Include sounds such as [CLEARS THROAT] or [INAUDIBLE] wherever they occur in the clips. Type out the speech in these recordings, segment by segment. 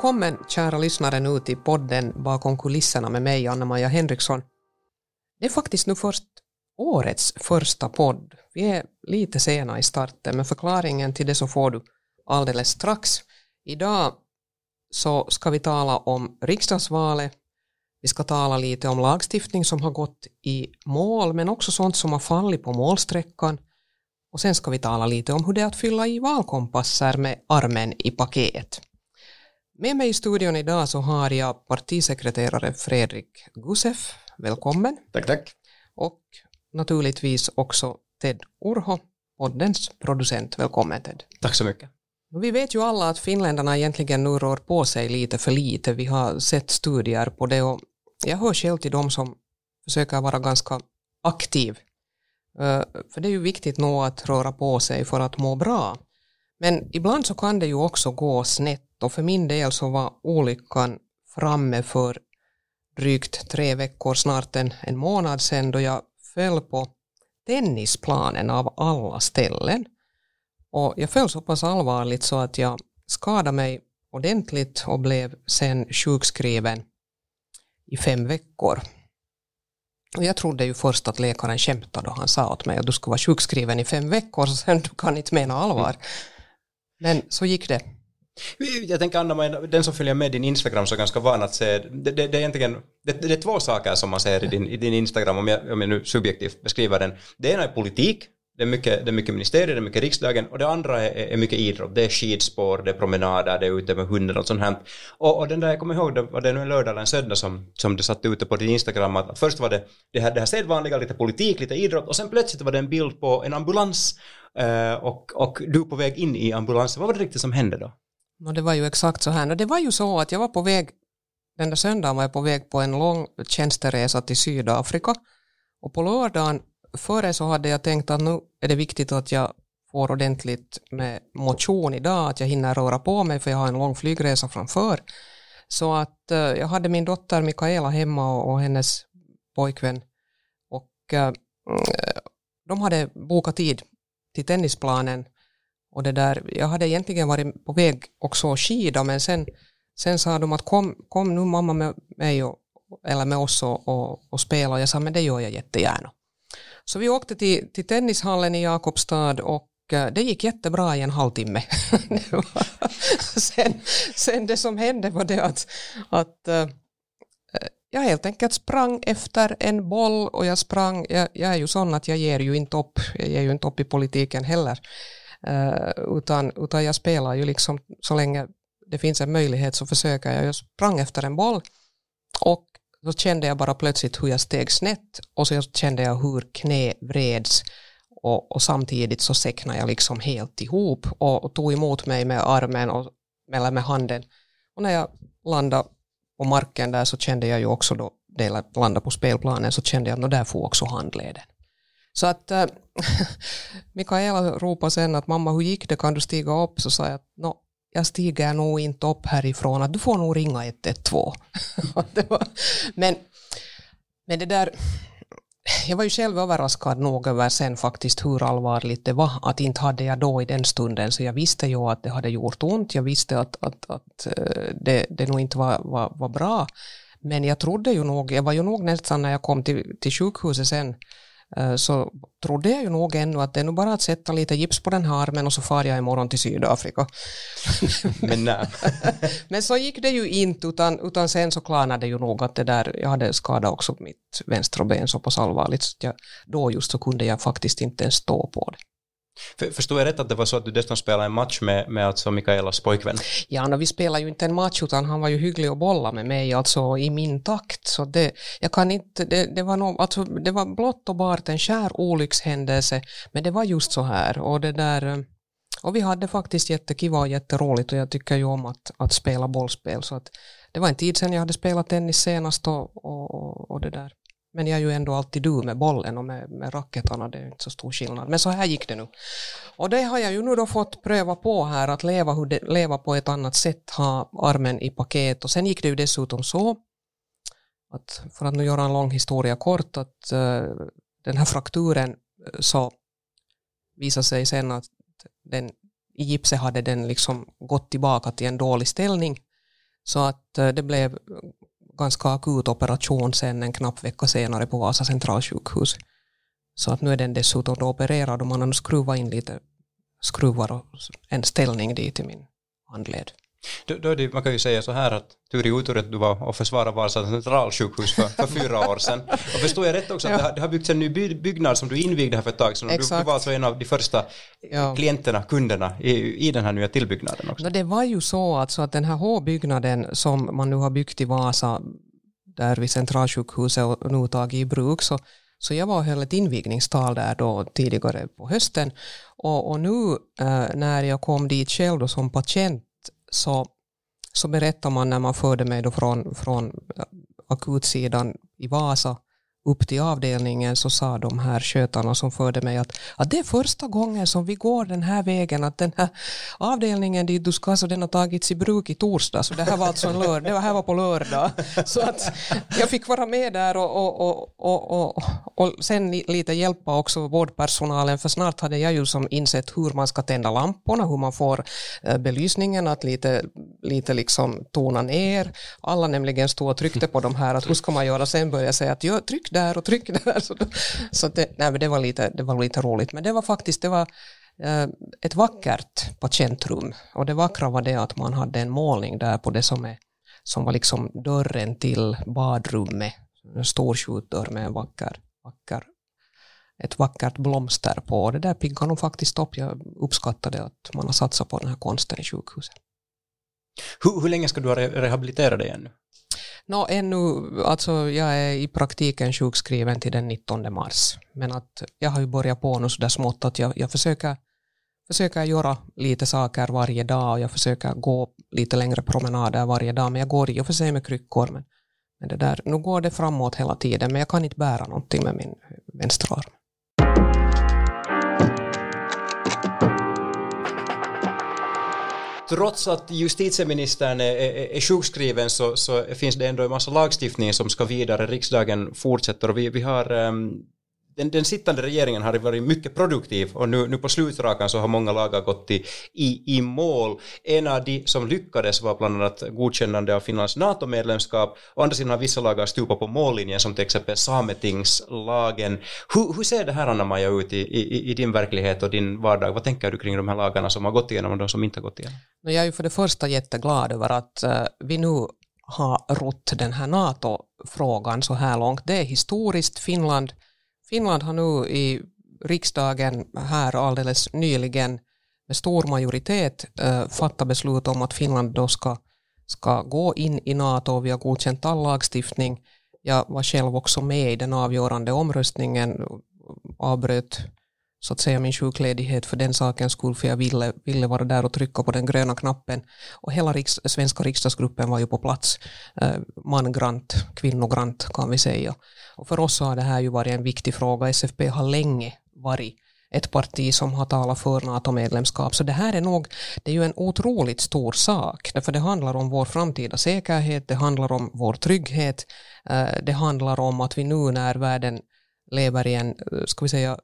Välkommen kära lyssnare nu till podden Bakom kulisserna med mig Anna-Maja Henriksson. Det är faktiskt nu först årets första podd. Vi är lite sena i starten men förklaringen till det så får du alldeles strax. Idag så ska vi tala om riksdagsvalet, vi ska tala lite om lagstiftning som har gått i mål men också sånt som har fallit på målsträckan och sen ska vi tala lite om hur det är att fylla i valkompasser med armen i paket. Med mig i studion idag så har jag partisekreterare Fredrik Gusef. Välkommen. Tack, tack. Och naturligtvis också Ted Urho, poddens producent. Välkommen Ted. Tack så mycket. Vi vet ju alla att finländarna egentligen nu rör på sig lite för lite. Vi har sett studier på det och jag hör själv till dem som försöker vara ganska aktiv. Eh, för det är ju viktigt nog att röra på sig för att må bra. Men ibland så kan det ju också gå snett och för min del så var olyckan framme för drygt tre veckor, snart en, en månad sedan då jag föll på tennisplanen av alla ställen. Och jag föll så pass allvarligt så att jag skadade mig ordentligt och blev sen sjukskriven i fem veckor. Och jag trodde ju först att läkaren skämtade och han sa åt mig att du ska vara sjukskriven i fem veckor så sen du kan inte mena allvar. Mm. Men så gick det. Jag tänker Anna, den som följer med din Instagram så är ganska van att se, det, det, det är egentligen, det, det, är två saker som man ser i din, i din Instagram om jag, om jag nu subjektivt beskriver den. Det ena är politik, det är mycket, det är mycket ministerier, det är mycket riksdagen och det andra är, är mycket idrott. Det är skidspår, det är promenader, det är ute med hunden och sånt här. Och, och den där, jag kommer ihåg, det var det nu en lördag eller en söndag som, som du satt ute på din Instagram att, att först var det det här, det här sedvanliga, lite politik, lite idrott och sen plötsligt var det en bild på en ambulans eh, och, och du på väg in i ambulansen. Vad var det riktigt som hände då? No, det var ju exakt så här. Och det var ju så att jag var på väg, den där söndagen var jag på väg på en lång tjänsteresa till Sydafrika och på lördagen före så hade jag tänkt att nu är det viktigt att jag får ordentligt med motion idag, att jag hinner röra på mig för jag har en lång flygresa framför. Så att eh, jag hade min dotter Mikaela hemma och, och hennes pojkvän och eh, mm, de hade bokat tid till tennisplanen och det där, jag hade egentligen varit på väg också att skida men sen, sen sa de att kom, kom nu mamma med mig och, eller med oss och, och, och spela och jag sa men det gör jag jättegärna. Så vi åkte till, till tennishallen i Jakobstad och eh, det gick jättebra i en halvtimme. [LAUGHS] sen, sen det som hände var det att, att eh, eh, jag helt enkelt sprang efter en boll och jag sprang, jag, jag, är ju sån att jag ger ju inte upp, jag ger ju inte upp i politiken heller, uh, utan, utan jag spelar ju liksom så länge det finns en möjlighet så försöker jag, jag sprang efter en boll och så kände jag bara plötsligt hur jag steg snett och så kände jag hur knä vreds och, och samtidigt så säcknade jag liksom helt ihop och, och tog emot mig med armen och, eller med handen. Och när jag landade på marken där så kände jag ju också då, det landade på spelplanen så kände jag att där får också handleden. Så att äh, [LAUGHS] Mikaela ropade sen att mamma hur gick det, kan du stiga upp? Så sa jag att no, jag stiger nog inte upp härifrån, att du får nog ringa 112. [LAUGHS] men, men det där, jag var ju själv överraskad nog över sen faktiskt hur allvarligt det var, att inte hade jag då i den stunden, så jag visste ju att det hade gjort ont, jag visste att, att, att eh, det, det nog inte var, var, var bra, men jag trodde ju nog, jag var ju nog nästan när jag kom till, till sjukhuset sen, så trodde jag ju nog ännu att det är nog bara att sätta lite gips på den här armen och så far jag imorgon till Sydafrika. [LAUGHS] Men nej. [LAUGHS] Men så gick det ju inte utan, utan sen så klarnade det ju nog att det där, jag hade skadat också mitt vänstra ben så pass allvarligt så jag, då just så kunde jag faktiskt inte ens stå på det. För, förstår jag rätt att det var så att du dessutom spelade en match med, med alltså Mikaelas pojkvän? Ja, no, vi spelade ju inte en match utan han var ju hygglig och bolla med mig alltså i min takt. Så det, jag kan inte, det, det var no, alltså det var blott och bart en skär olyckshändelse men det var just så här och det där eh, och vi hade faktiskt jättekiva och jätteroligt och jag tycker ju om att, att spela bollspel så att det var en tid sedan jag hade spelat tennis senast och, och, och det där men jag är ju ändå alltid du med bollen och med, med racketarna, det är inte så stor skillnad. Men så här gick det nu. Och det har jag ju nu då fått pröva på här, att leva, hur det, leva på ett annat sätt, ha armen i paket. Och sen gick det ju dessutom så, att för att nu göra en lång historia kort, att uh, den här frakturen eh, så visade sig sen att den, i gipset hade den liksom gått tillbaka till en dålig ställning Så att eh, det blev ganska akut operation sen en knapp vecka senare på Vasa centralsjukhus. Så att nu är den dessutom då opererad och man har skruvat in lite skruvar och en ställning dit i min handled. Då, då det, man kan ju säga så här att tur i otur att du var och försvarade Vasa centralsjukhus för, för fyra år sedan. [LAUGHS] Och förstår jag rätt också att ja. det, har, det har byggts en ny by, byggnad som du invigde här för ett tag sedan. Du, du var alltså en av de första ja. klienterna, kunderna i, i den här nya tillbyggnaden också. Det var ju så alltså att den här H-byggnaden som man nu har byggt i Vasa där vid centralsjukhuset och nu tagit i bruk så så jag var och höll ett invigningstal där då tidigare på hösten och, och nu äh, när jag kom dit själv då som patient så, så berättar man när man förde mig då från, från akutsidan i Vasa upp till avdelningen så sa de här skötarna som förde mig att, att det är första gången som vi går den här vägen, att den här avdelningen dit du ska, så den har tagits i bruk i torsdag, så det här var alltså en lördag, det här var på lördag. Så att jag fick vara med där och, och, och, och, och, sen lite hjälpa också vårdpersonalen, för snart hade jag ju som insett hur man ska tända lamporna, hur man får eh, belysningen att lite, lite liksom tona ner. Alla nämligen stod och tryckte på de här, att hur ska man göra? Sen började jag säga att tryck där och tryck där. Så, så det, nej, men det, var lite, det var lite roligt. Men det var faktiskt det var, eh, ett vackert patientrum. Och det vackra var det att man hade en målning där på det som, är, som var liksom dörren till badrummet. En stor skjutdörr med en vacker, vacker ett vackert blomster på. Och det där piggade nog faktiskt upp. Jag uppskattade att man har satsat på den här konsten i sjukhuset. Hur, hur länge ska du ha rehabiliterat dig ännu? No, ännu, alltså jag är i praktiken sjukskriven till den 19 mars. Men att jag har ju börjat på nu sådär smått att jag, jag försöker, försöker göra lite saker varje dag och jag försöker gå lite längre promenader varje dag. Men jag går i och för sig med kryckor. Men, men det där, nu går det framåt hela tiden men jag kan inte bära någonting med min vänstra arm. Trots att justitieministern är, är, är sjukskriven så, så, finns det ändå en massa lagstiftning som ska vidare. Riksdagen fortsätter och vi, vi har um, den, den sittande regeringen har varit mycket produktiv och nu, nu på slutrakan så har många lagar gått i, i, i mål. En av de som lyckades var bland annat godkännande av Finlands NATO-medlemskap. Å andra sidan har vissa lagar stupat på mållinjen som till exempel sametingslagen. Hur, hur ser det här Anna-Maja ut i, i, i, din verklighet och din vardag? Vad tänker du kring de här lagarna som har gått igenom och de som inte har gått igenom? Jag är ju för det första jätteglad över att uh, vi nu har rott den här NATO-frågan så här långt. Det är historiskt. Finland Finland har nu i riksdagen här alldeles nyligen med stor majoritet äh, fattat beslut om att Finland då ska, ska gå in i NATO. Vi har godkänt all lagstiftning. Jag var själv också med i den avgörande omröstningen avbröt så att säga min sjukledighet för den sakens skull för jag ville, ville vara där och trycka på den gröna knappen. Och hela riks, svenska riksdagsgruppen var ju på plats. Eh, mangrant, kvinnogrant kan vi säga. Och för oss har det här ju varit en viktig fråga. SFP har länge varit ett parti som har talat för NATO-medlemskap. Så det här är nog, det är ju en otroligt stor sak, därför det handlar om vår framtida säkerhet, det handlar om vår trygghet, eh, det handlar om att vi nu när världen lever i en, eh, ska vi säga,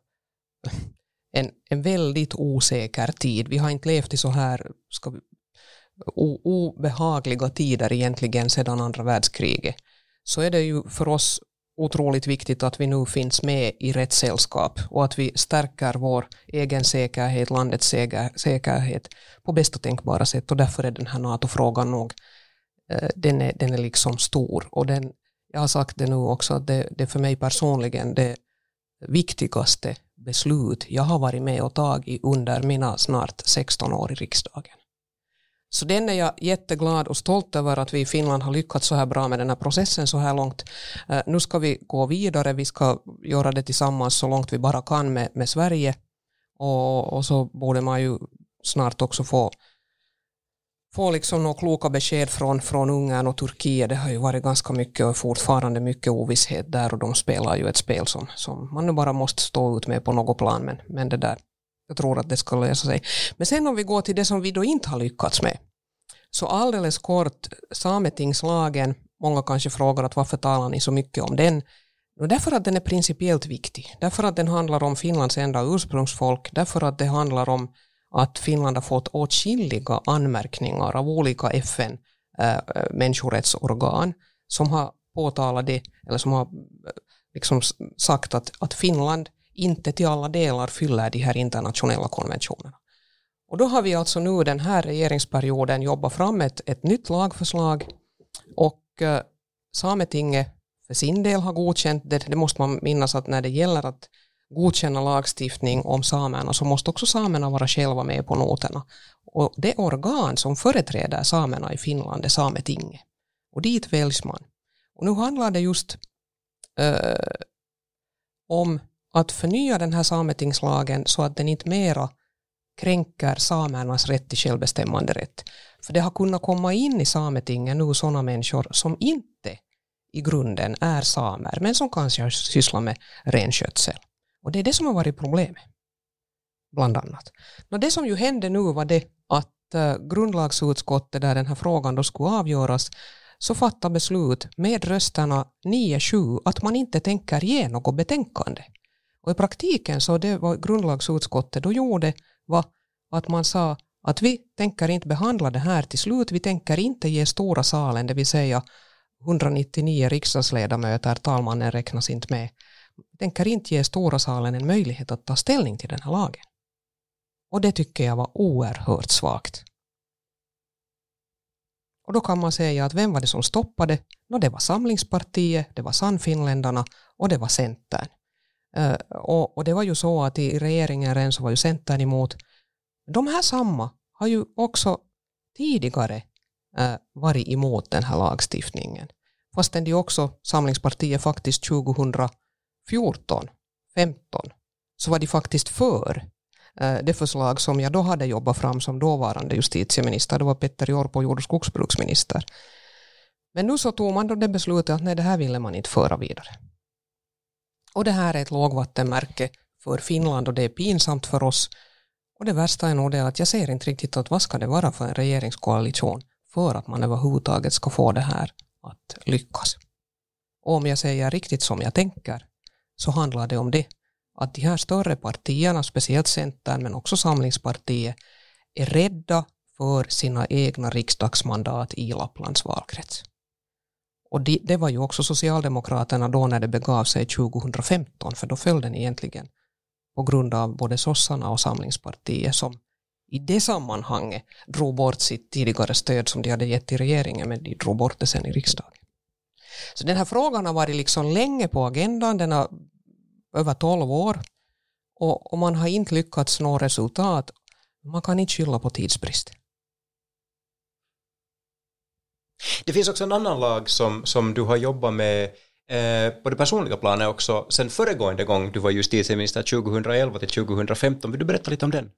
en, en väldigt osäker tid. Vi har inte levt i så här ska vi, o, obehagliga tider egentligen sedan andra världskriget. Så är det ju för oss otroligt viktigt att vi nu finns med i rätt sällskap och att vi stärker vår egen säkerhet, landets säkerhet på bästa tänkbara sätt och därför är den här NATO-frågan nog eh, den är, den är liksom stor och den, jag har sagt det nu också att det, det för mig personligen det viktigaste beslut jag har varit med och tagit under mina snart 16 år i riksdagen. Så den är jag jätteglad och stolt över att vi i Finland har lyckats så här bra med den här processen så här långt. Eh, nu ska vi gå vidare, vi ska göra det tillsammans så långt vi bara kan med, med Sverige och, och så borde man ju snart också få få liksom några kloka besked från, från Ungern och Turkiet. Det har ju varit ganska mycket och fortfarande mycket ovisshet där och de spelar ju ett spel som, som man nu bara måste stå ut med på något plan. Men, men det där, jag tror att det ska lösa sig. Men sen om vi går till det som vi då inte har lyckats med. Så alldeles kort, sametingslagen, många kanske frågar att varför talar ni så mycket om den? Och därför att den är principiellt viktig, därför att den handlar om Finlands enda ursprungsfolk, därför att det handlar om att Finland har fått åtskilliga anmärkningar av olika FN äh, människorättsorgan som har påtalat det, eller som har äh, liksom sagt att, att Finland inte till alla delar fyller de här internationella konventionerna. Och då har vi alltså nu den här regeringsperioden jobbat fram ett, ett nytt lagförslag och eh, Sametinget för sin del har godkänt det. Det måste man minnas att när det gäller att godkänna lagstiftning om samerna så måste också samerna vara själva med på noterna. Och det organ som företräder samerna i Finland är Sametinget. Och dit väljs man. Och nu handlar det just eh, om att förnya den här sametingslagen så att den inte mera kränker samernas rätt till självbestämmande rätt. För det har kunnat komma in i Sametinget nu sådana människor som inte i grunden är samer men som kanske sysslar med renskötsel. Och det är det som har varit problemet. Bland annat. Men det som ju hände nu var det att eh, grundlagsutskottet där den här frågan då skulle avgöras så fattade beslut med rösterna 9-7 att man inte tänker ge något betänkande. Och i praktiken så det var grundlagsutskottet då gjorde var att man sa att vi tänker inte behandla det här till slut, vi tänker inte ge stora salen, det vill säga 199 riksdagsledamöter, talmannen räknas inte med, tänker inte ge stora salen en möjlighet att ta ställning till den här lagen. Och det tycker jag var oerhört svagt. Och då kan man säga att vem var det som stoppade? No, det var Samlingspartiet, det var Sannfinländarna och det var Centern. Uh, och, och, det var ju så att i regeringen redan så var ju Centern emot. De här samma har ju också tidigare uh, varit emot den här lagstiftningen. Fastän de också, Samlingspartiet faktiskt 2000 2014, 15 så var de faktiskt för eh, det förslag som jag då hade jobbat fram som dåvarande justitieminister. Det var Petter Jorpo, jord och skogsbruksminister. Men nu så tog man då det beslutet att nej, det här ville man inte föra vidare. Och det här är ett lågvattenmärke för Finland och det är pinsamt för oss. Och det värsta är nog det att jag ser inte riktigt att vad ska det vara för en regeringskoalition för att man överhuvudtaget ska få det här att lyckas. Och om jag säger riktigt som jag tänker så handlar det om det att de här större partierna, speciellt Centern men också Samlingspartiet, är rädda för sina egna riksdagsmandat i Lapplands valkrets. Och det, det, var ju också Socialdemokraterna då när det begav sig 2015, för då föll den egentligen på grund av både sossarna och Samlingspartiet som i det sammanhanget drog bort sitt tidigare stöd som de hade gett till regeringen, men de drog bort det sen i riksdagen. Så den här frågan har varit liksom länge på agendan, den har över tolv år och, och man har inte lyckats nå resultat. Man kan inte skylla på tidsbrist. Det finns också en annan lag som, som du har jobbat med eh, på det personliga planet också sen föregående gång du var justitieminister 2011 till 2015. Vill du berätta lite om den?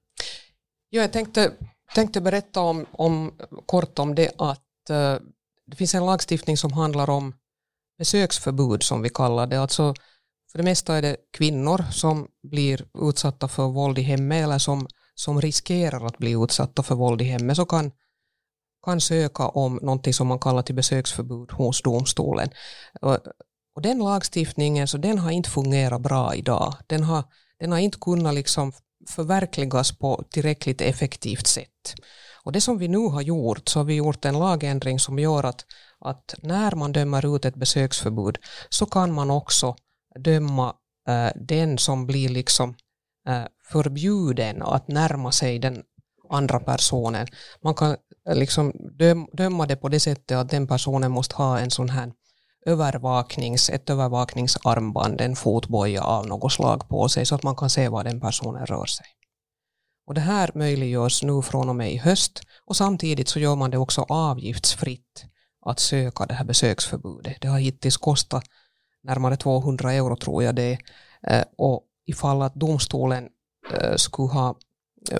Ja, jag tänkte, tänkte berätta om, om, kort om det att eh, det finns en lagstiftning som handlar om besöksförbud som vi kallar det. Alltså, för det mesta är det kvinnor som blir utsatta för våld i hemmet eller som, som riskerar att bli utsatta för våld i hemmet så kan kan söka om någonting som man kallar till besöksförbud hos domstolen. Och den lagstiftningen så den har inte fungerat bra idag. Den har, den har inte kunnat liksom förverkligas på tillräckligt effektivt sätt. Och det som vi nu har gjort så har vi gjort en lagändring som gör att, att när man dömer ut ett besöksförbud så kan man också döma eh, den som blir liksom eh, förbjuden att närma sig den andra personen. Man kan eh, liksom döma det på det sättet att den personen måste ha en sån här övervaknings, ett övervakningsarmband, en fotboja av något slag på sig så att man kan se var den personen rör sig. Och det här möjliggörs nu från och med i höst och samtidigt så gör man det också avgiftsfritt att söka det här besöksförbudet. Det har hittills kostat närmare 200 euro tror jag det är. Och ifall att domstolen eh, skulle ha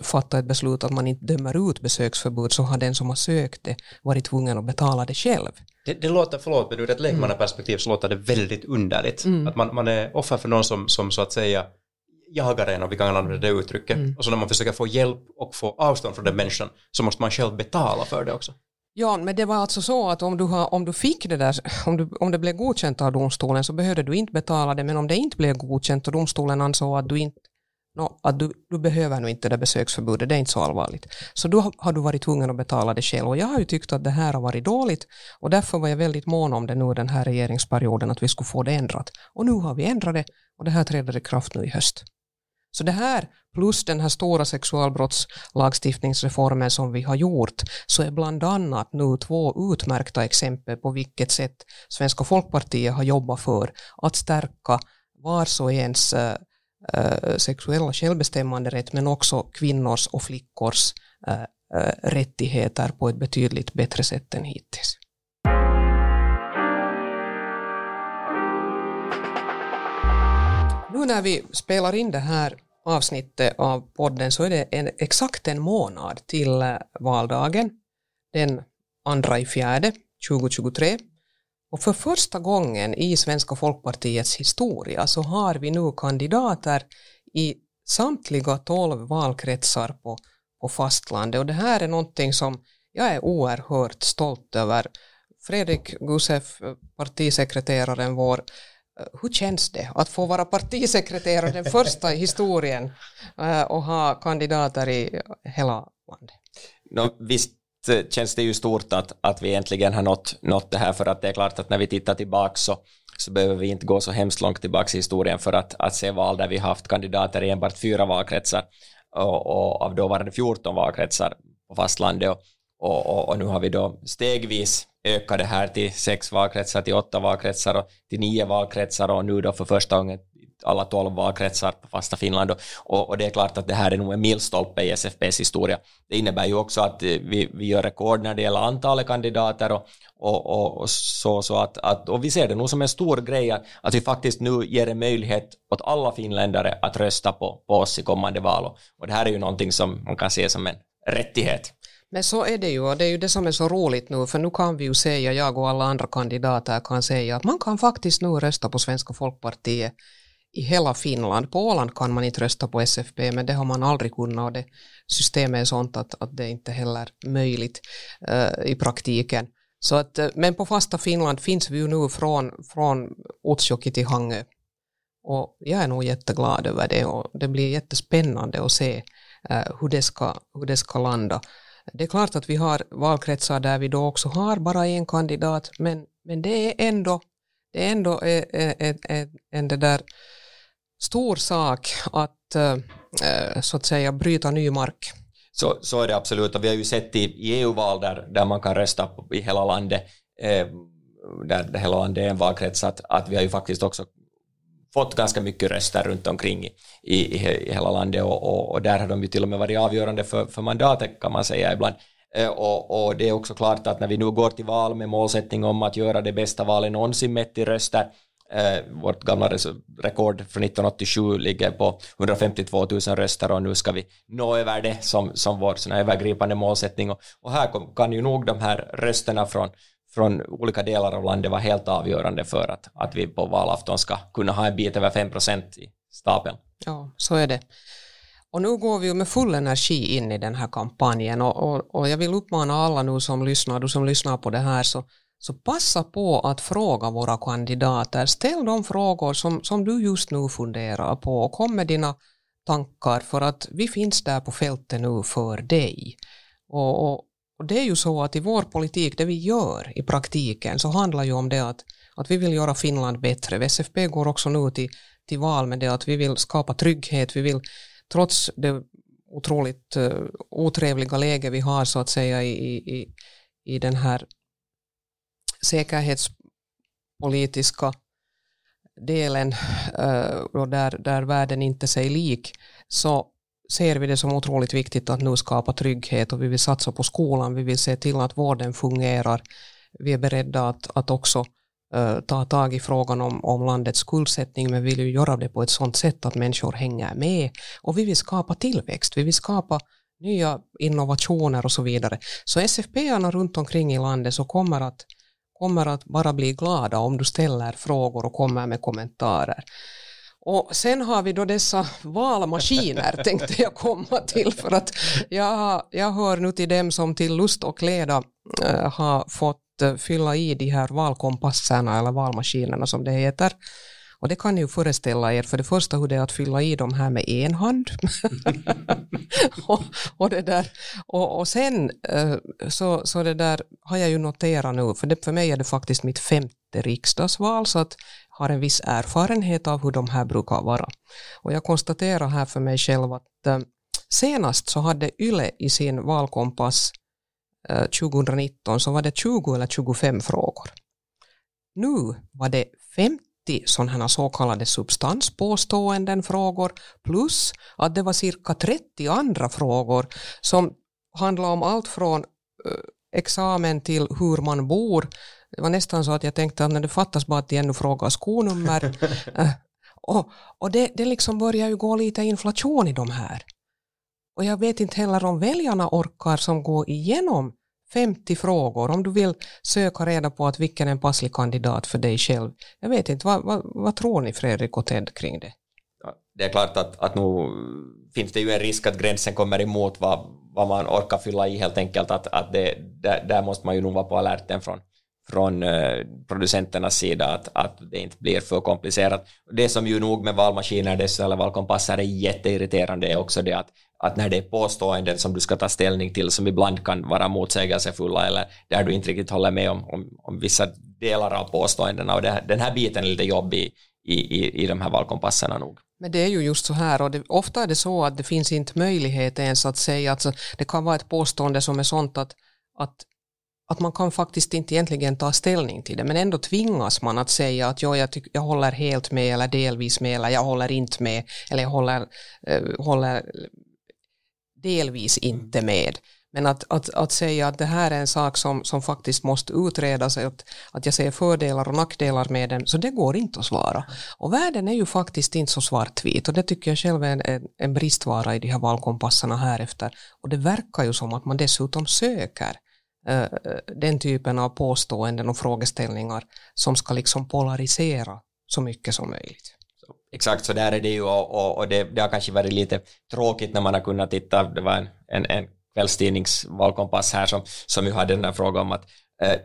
fatta ett beslut att man inte dömer ut besöksförbud så har den som har sökt det varit tvungen att betala det själv. Det, det låter, förlåt, men ur ett lekmannaperspektiv så låter det väldigt underligt. Mm. Att man, man är offer för någon som, som så att säga jagar en, om vi kan använda det uttrycket. Mm. Och så när man försöker få hjälp och få avstånd från den människan så måste man själv betala för det också. Ja, men det var alltså så att om du, har, om du fick det där, om, du, om det blev godkänt av domstolen så behövde du inte betala det, men om det inte blev godkänt och domstolen ansåg att du inte no, att du, du behöver nog inte det besöksförbudet, det är inte så allvarligt. Så då har du varit tvungen att betala det själv. Och jag har ju tyckt att det här har varit dåligt och därför var jag väldigt mån om det nu den här regeringsperioden, att vi skulle få det ändrat. Och nu har vi ändrat det och det här träder i kraft nu i höst. Så det här plus den här stora sexualbrottslagstiftningsreformen som vi har gjort så är bland annat nu två utmärkta exempel på vilket sätt Svenska folkpartiet har jobbat för att stärka vars och ens äh, sexuella självbestämmanderätt men också kvinnors och flickors äh, rättigheter på ett betydligt bättre sätt än hittills. Nu när vi spelar in det här avsnittet av podden så är det en, exakt en månad till eh, valdagen, den andra i fjärde 2023. Och för första gången i Svenska folkpartiets historia så har vi nu kandidater i samtliga tolv valkretsar på, på fastlandet och det här är någonting som jag är oerhört stolt över. Fredrik Gusef, eh, partisekreteraren vår, Eh, hur känns det att få vara partisekreterare den första i historien eh, och ha kandidater i hela landet? No, visst eh, känns det ju stort att, att vi äntligen har nått, nått det här för att det är klart att när vi tittar tillbaka så, så behöver vi inte gå så hemskt långt tillbaka i historien för att, att se val där vi haft kandidater i enbart fyra valkretsar och, och av då var det 14 valkretsar på fastlandet och, och, och, och nu har vi då stegvis öka det här till sex valkretsar, till åtta valkretsar och till nio valkretsar och nu då för första gången alla tolv valkretsar på fasta Finland och, och, det är klart att det här är nog en milstolpe i SFPs historia. Det innebär ju också att eh, vi, vi gör rekord när det gäller antalet kandidater och, och, och, så, så att, att, och vi ser det nog som en stor grej att, att vi faktiskt nu ger en möjlighet åt alla finländare att rösta på, på oss i kommande val och det här är ju någonting som man kan se som en rättighet. Men så är det ju och det är ju det som är så roligt nu för nu kan vi ju säga, jag och alla andra kandidater kan säga att man kan faktiskt nu rösta på Svenska folkpartiet i hela Finland. På Åland kan man inte rösta på SFP men det har man aldrig kunnat och det systemet är sånt att, att det inte heller är möjligt uh, i praktiken. Så att, eh, men på fasta Finland finns vi ju nu från, från Utsjoki till Hangö och jag är nog jätteglad över det och det blir jättespännande att se uh, hur, det ska, hur det ska landa. Det är klart att vi har valkretsar där vi då också har bara en kandidat, men, men det är ändå, det är ändå en, en, en det där stor sak att så att säga bryta ny mark. Så, så är det absolut och vi har ju sett i, i EU-val där, där man kan rösta i hela landet, eh, där hela landet är en valkrets, att, att vi har ju faktiskt också fått ganska mycket röster runt omkring i, i, i hela landet och, och, och, där har de ju till och med varit avgörande för, för mandatet kan man säga ibland. Eh, och, och, det är också klart att när vi nu går till val med målsättning om att göra det bästa valet någonsin mätt i röster, eh, vårt gamla rekord från 1987 ligger på 152 000 röster och nu ska vi nå över det som, som vår sån övergripande målsättning och, och här kom, kan ju nog de här rösterna från, från olika delar av landet var helt avgörande för att, att vi på valafton ska kunna ha en bit över 5 procent i stapeln. Ja, så är det. Och nu går vi ju med full energi in i den här kampanjen och, och, och jag vill uppmana alla nu som lyssnar, du som lyssnar på det här, så, så passa på att fråga våra kandidater. Ställ de frågor som, som du just nu funderar på och kom med dina tankar för att vi finns där på fältet nu för dig. Och, och, och det är ju så att i vår politik, det vi gör i praktiken, så handlar ju om det att, att vi vill göra Finland bättre. VSFP går också nu till, till val med det att vi vill skapa trygghet, vi vill trots det otroligt uh, otrevliga läge vi har så att säga i, i, i den här säkerhetspolitiska delen uh, där, där världen inte sig lik så ser vi det som otroligt viktigt att nu skapa trygghet och vi vill satsa på skolan, vi vill se till att vården fungerar. Vi är beredda att, att också uh, ta tag i frågan om, om landets skuldsättning men vi vill ju göra det på ett sådant sätt att människor hänger med och vi vill skapa tillväxt, vi vill skapa nya innovationer och så vidare. Så SFP-arna runt omkring i landet så kommer att, kommer att bara bli glada om du ställer frågor och kommer med kommentarer. Och sen har vi då dessa valmaskiner [LAUGHS] tänkte jag komma till för att jag, jag hör nu till dem som till lust och leda äh, har fått äh, fylla i de här valkompasserna eller valmaskinerna som det heter. Och det kan ni ju föreställa er för det första hur det är att fylla i de här med en hand. [LAUGHS] och, och, det där, och, och sen eh, så, så det där har jag ju noterat nu, för, det, för mig är det faktiskt mitt femte riksdagsval så att har en viss erfarenhet av hur de här brukar vara. Och jag konstaterar här för mig själv att eh, senast så hade YLE i sin valkompass eh, 2019 så var det 20 eller 25 frågor. Nu var det 50 sådana så kallade substanspåståenden frågor plus att det var cirka 30 andra frågor som handlade om allt från eh, examen till hur man bor. Det var nästan så att jag tänkte att när det fattas bara att de ännu frågar skonummer. [LAUGHS] och och det, det liksom börjar ju gå lite inflation i de här. Och jag vet inte heller om väljarna orkar som går igenom 50 frågor om du vill söka reda på att vilken är en passlig kandidat för dig själv. Jag vet inte, vad, vad, vad tror ni Fredrik och Ted kring det? Ja, det är klart att, att nu finns det ju en risk att gränsen kommer emot vad, vad man orkar fylla i helt enkelt, att, att det, där, där måste man ju nog vara på alerten från, från eh, producenternas sida att, att det inte blir för komplicerat. Det som ju nog med valmaskiner dess, eller valkompasser är jätteirriterande är också det att, att när det är påståenden som du ska ta ställning till som ibland kan vara motsägelsefulla eller där du inte riktigt håller med om, om, om vissa delar av påståendena och det, den här biten är lite jobbig i, i, i de här valkompasserna nog. Men det är ju just så här och det, ofta är det så att det finns inte möjlighet ens att säga att det kan vara ett påstående som är sånt att, att att man kan faktiskt inte egentligen ta ställning till det men ändå tvingas man att säga att ja, jag, jag håller helt med eller delvis med eller jag håller inte med eller jag håller, äh, håller delvis inte med. Men att, att, att säga att det här är en sak som, som faktiskt måste utredas, att, att jag ser fördelar och nackdelar med den, så det går inte att svara. Och världen är ju faktiskt inte så svartvit och det tycker jag själv är en, en bristvara i de här valkompassarna här efter. Och det verkar ju som att man dessutom söker Eh, den typen av påståenden och frågeställningar som ska liksom polarisera så mycket som möjligt. Exakt så där är det ju och, och, och det, det, har kanske varit lite tråkigt när man har kunnat titta, det var en, en, en kvällstidningsvalkompass här som, som ju hade den där frågan om att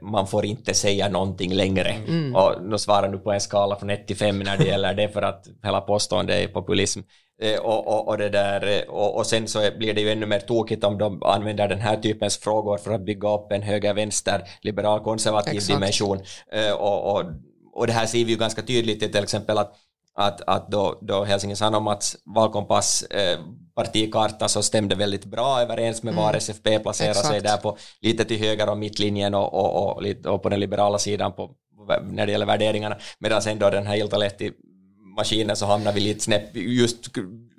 man får inte säga någonting längre. Mm. Och nu svarar du på en skala från 1 till 5 när det gäller det för att hela påståendet är populism. Eh, och, och, och, det där, eh, och, och sen så blir det ju ännu mer tokigt om de använder den här typens frågor för att bygga upp en höger-vänster liberal konservativ Exakt. dimension. Eh, och, och, och det här ser vi ju ganska tydligt till exempel att att, att då, då Helsingin Sanomats valkompass eh, partikarta så stämde väldigt bra överens med var mm. SFP placerar Exakt. sig där på lite till höger om mittlinjen och, och, och, och, på den liberala sidan på, när det gäller värderingarna medan sen då den här Iltalehti maskinen så hamnar vi lite snett just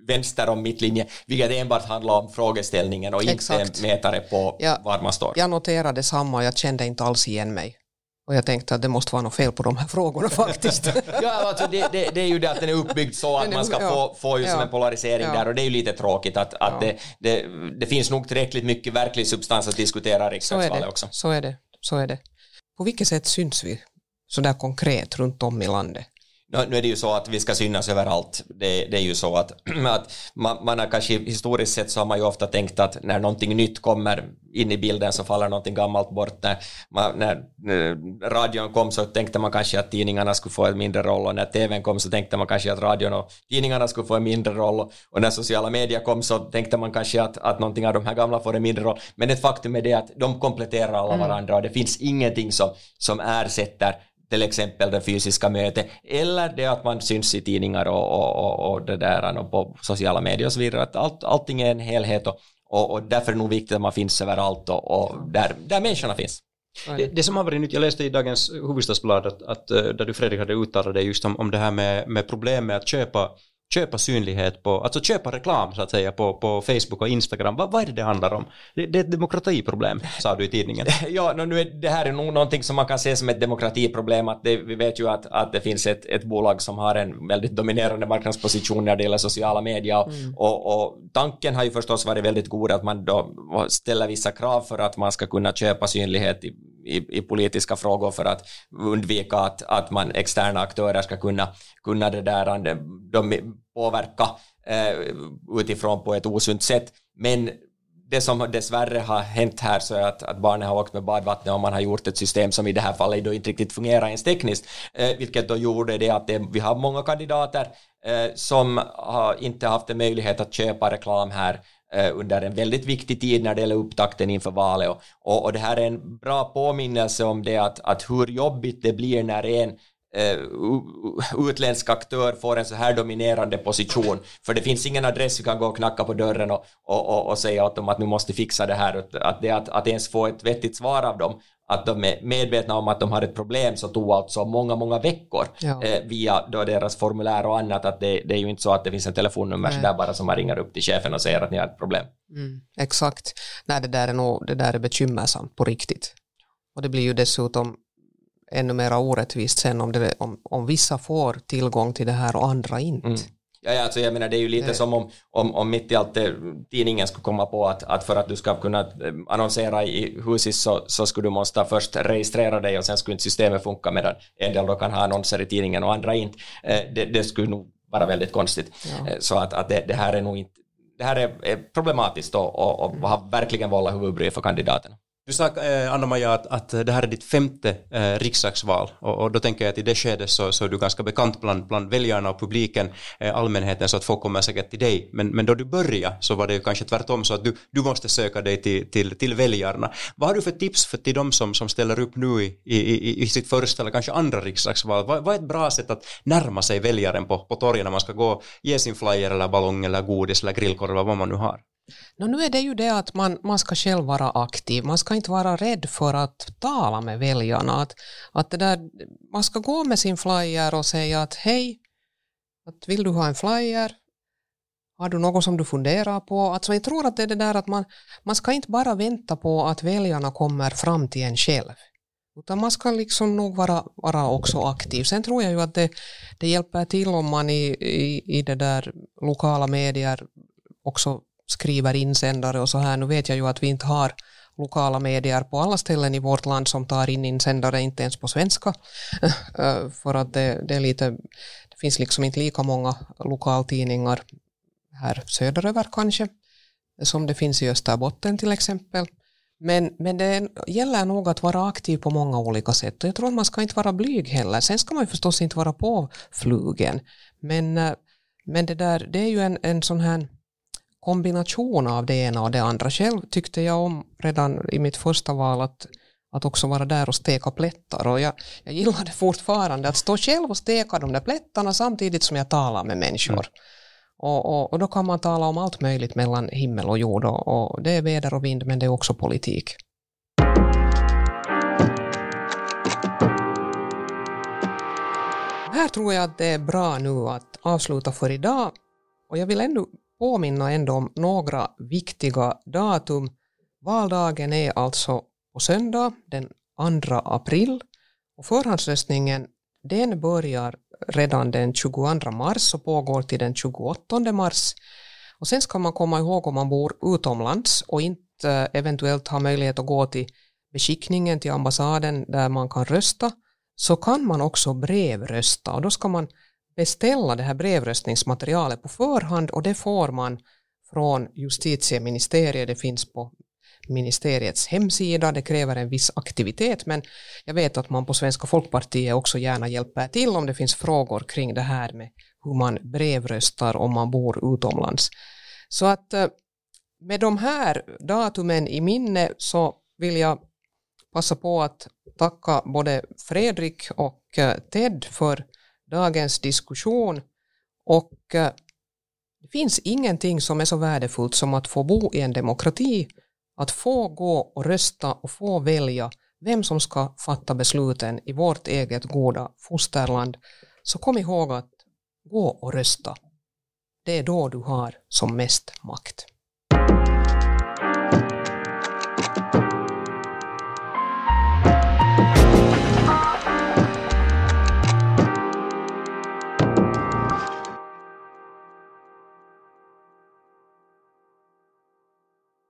vänster om mittlinje, vilket enbart handlar om frågeställningen och Exakt. inte mätare på ja, var man står. Jag noterade samma och jag kände inte alls igen mig. Och jag tänkte att det måste vara något fel på de här frågorna [LAUGHS] faktiskt. ja, alltså det, det, det, är ju det att den är uppbyggd så att man ska ja, få, få ju ja, som en polarisering ja. där och det är ju lite tråkigt att, att det, det, det, finns nog tillräckligt mycket verklig substans att diskutera riksdagsvalet också. Så är det. Så är det. På vilket sätt syns vi sådär konkret runt om i landet? Nu är det ju så att vi ska synas överallt. Det, det är ju så att, [CLEARS THROAT] att man, man, har kanske historiskt sett så har man ju ofta tänkt att när någonting nytt kommer in i bilden så faller någonting gammalt bort. När, man, när, när radion kom så tänkte man kanske att tidningarna skulle få en mindre roll och när tvn kom så tänkte man kanske att radion och tidningarna skulle få en mindre roll och när sociala medier kom så tänkte man kanske att, att någonting av de här gamla får en mindre roll. Men ett faktum är det att de kompletterar alla mm. varandra och det finns ingenting som, som ersätter till exempel det fysiska mötet, eller det att man syns i tidningar och, och, och, och det där och på sociala medier och så vidare. Att allt, allting är en helhet och, och, och därför är det nog viktigt att man finns överallt och, och där, där människorna finns. Det, det, som har varit nytt, jag läste i dagens huvudstadsblad att, att eh, där du Fredrik hade uttalat dig just om, om det här med, med problem med att köpa köpa synlighet på, alltså köpa reklam så att säga på, på Facebook och Instagram. Va, vad är det det handlar om? Det, det är ett demokratiproblem, sa du i tidningen. [LAUGHS] ja, nu är, det här är nog någonting som man kan se som ett demokratiproblem. Att det, vi vet ju att, att det finns ett, ett bolag som har en väldigt dominerande marknadsposition när det gäller sociala medier. Mm. Och, och, tanken har ju förstås varit väldigt god att man då ställer vissa krav för att man ska kunna köpa synlighet i, i, i politiska frågor för att undvika att, att man externa aktörer ska kunna, kunna det där, de, påverka eh, utifrån på ett osunt sätt. Men det som dessvärre har hänt här så är att, att barnen har åkt med badvattnet och man har gjort ett system som i det här fallet då inte riktigt fungerar ens tekniskt, eh, vilket då gjorde det att det, vi har många kandidater eh, som har inte haft en möjlighet att köpa reklam här eh, under en väldigt viktig tid när det gäller upptakten inför valet och, och, och det här är en bra påminnelse om det att, att hur jobbigt det blir när en utländsk aktör får en så här dominerande position, för det finns ingen adress vi kan gå och knacka på dörren och, och, och, och säga åt dem att nu måste fixa det här, att, det, att, att ens få ett vettigt svar av dem, att de är medvetna om att de har ett problem så tog alltså många, många veckor ja. eh, via då deras formulär och annat, att det, det, är ju inte så att det finns en telefonnummer så där bara som man ringer upp till chefen och säger att ni har ett problem. Mm, exakt. Nej, det där är nog, det där är bekymmersamt på riktigt. Och det blir ju dessutom ännu mer orättvist sen om, det, om, om vissa får tillgång till det här och andra inte. Mm. Ja, ja, alltså jag menar det är ju lite det. som om, om, om mitt i allt det, tidningen skulle komma på att, att för att du ska kunna eh, annonsera i husis så, så skulle du måste först registrera dig och sen skulle inte systemet funka medan en del då kan ha annonser i tidningen och andra inte. Eh, det, det skulle nog vara väldigt konstigt. Ja. Eh, så att, att det, det, här är nog inte det här är problematiskt och, och, och har verkligen vållat huvudbry för kandidaterna. Du sa, eh, Anna-Maja, att, att det här är ditt femte eh, riksdagsval och, och, då tänker jag att i det skedet så, så är du ganska bekant bland, bland väljarna och publiken, eh, allmänheten, så att folk kommer säkert till dig. Men, men då du började så var det ju kanske tvärtom så att du, du måste söka dig till, till, till väljarna. Vad har du för tips för, till de som, som ställer upp nu i, i, i sitt första eller kanske andra riksdagsval? Vad, vad är ett bra sätt att närma sig väljaren på, på torget när man ska gå ge sin flyer eller ballong eller godis eller grillkorv eller vad man nu har? No, nu är det ju det att man, man ska själv vara aktiv, man ska inte vara rädd för att tala med väljarna. Att, att det där, man ska gå med sin flyer och säga att hej, att vill du ha en flyer? Har du något som du funderar på? Alltså jag tror att det är det där att man, man ska inte bara vänta på att väljarna kommer fram till en själv. Utan man ska liksom nog vara, vara också aktiv. Sen tror jag ju att det, det hjälper till om man i, i, i det där lokala medier också skriver insändare och så här. Nu vet jag ju att vi inte har lokala medier på alla ställen i vårt land som tar in insändare, inte ens på svenska. [LAUGHS] Eh, för att det, det, är lite, det finns liksom inte lika många lokaltidningar här söderöver kanske, som det finns i Österbotten till exempel. Men, men det gäller nog att vara aktiv på många olika sätt och jag tror att man ska inte vara blyg heller. Sen ska man ju förstås inte vara påflugen. Men, eh, men det där, det är ju en, en sån här kombination av det ena och det andra. Själv tyckte jag om redan i mitt första val att, att också vara där och steka plättar och jag, jag gillade fortfarande att stå själv och steka de där plättarna samtidigt som jag talar med människor. Mm. Och, och, och, då kan man tala om allt möjligt mellan himmel och jord och, och det är väder och vind men det är också politik. Här tror jag att det är bra nu att avsluta för idag och jag vill ännu påminna ändå om några viktiga datum. Valdagen är alltså på söndag den 2 april och förhandsröstningen den börjar redan den 22 mars och pågår till den 28 mars. Och sen ska man komma ihåg om man bor utomlands och inte eventuellt har möjlighet att gå till beskickningen till ambassaden där man kan rösta så kan man också brevrösta och då ska man beställa det här brevröstningsmaterialet på förhand och det får man från justitieministeriet. Det finns på ministeriets hemsida. Det kräver en viss aktivitet men jag vet att man på Svenska folkpartiet också gärna hjälper till om det finns frågor kring det här med hur man brevröstar om man bor utomlands. Så att eh, med de här datumen i minne så vill jag passa på att tacka både Fredrik och eh, Ted för dagens diskussion och eh, det finns ingenting som är så värdefullt som att få bo i en demokrati, att få gå och rösta och få välja vem som ska fatta besluten i vårt eget goda fosterland. Så kom ihåg att gå och rösta. Det är då du har som mest makt.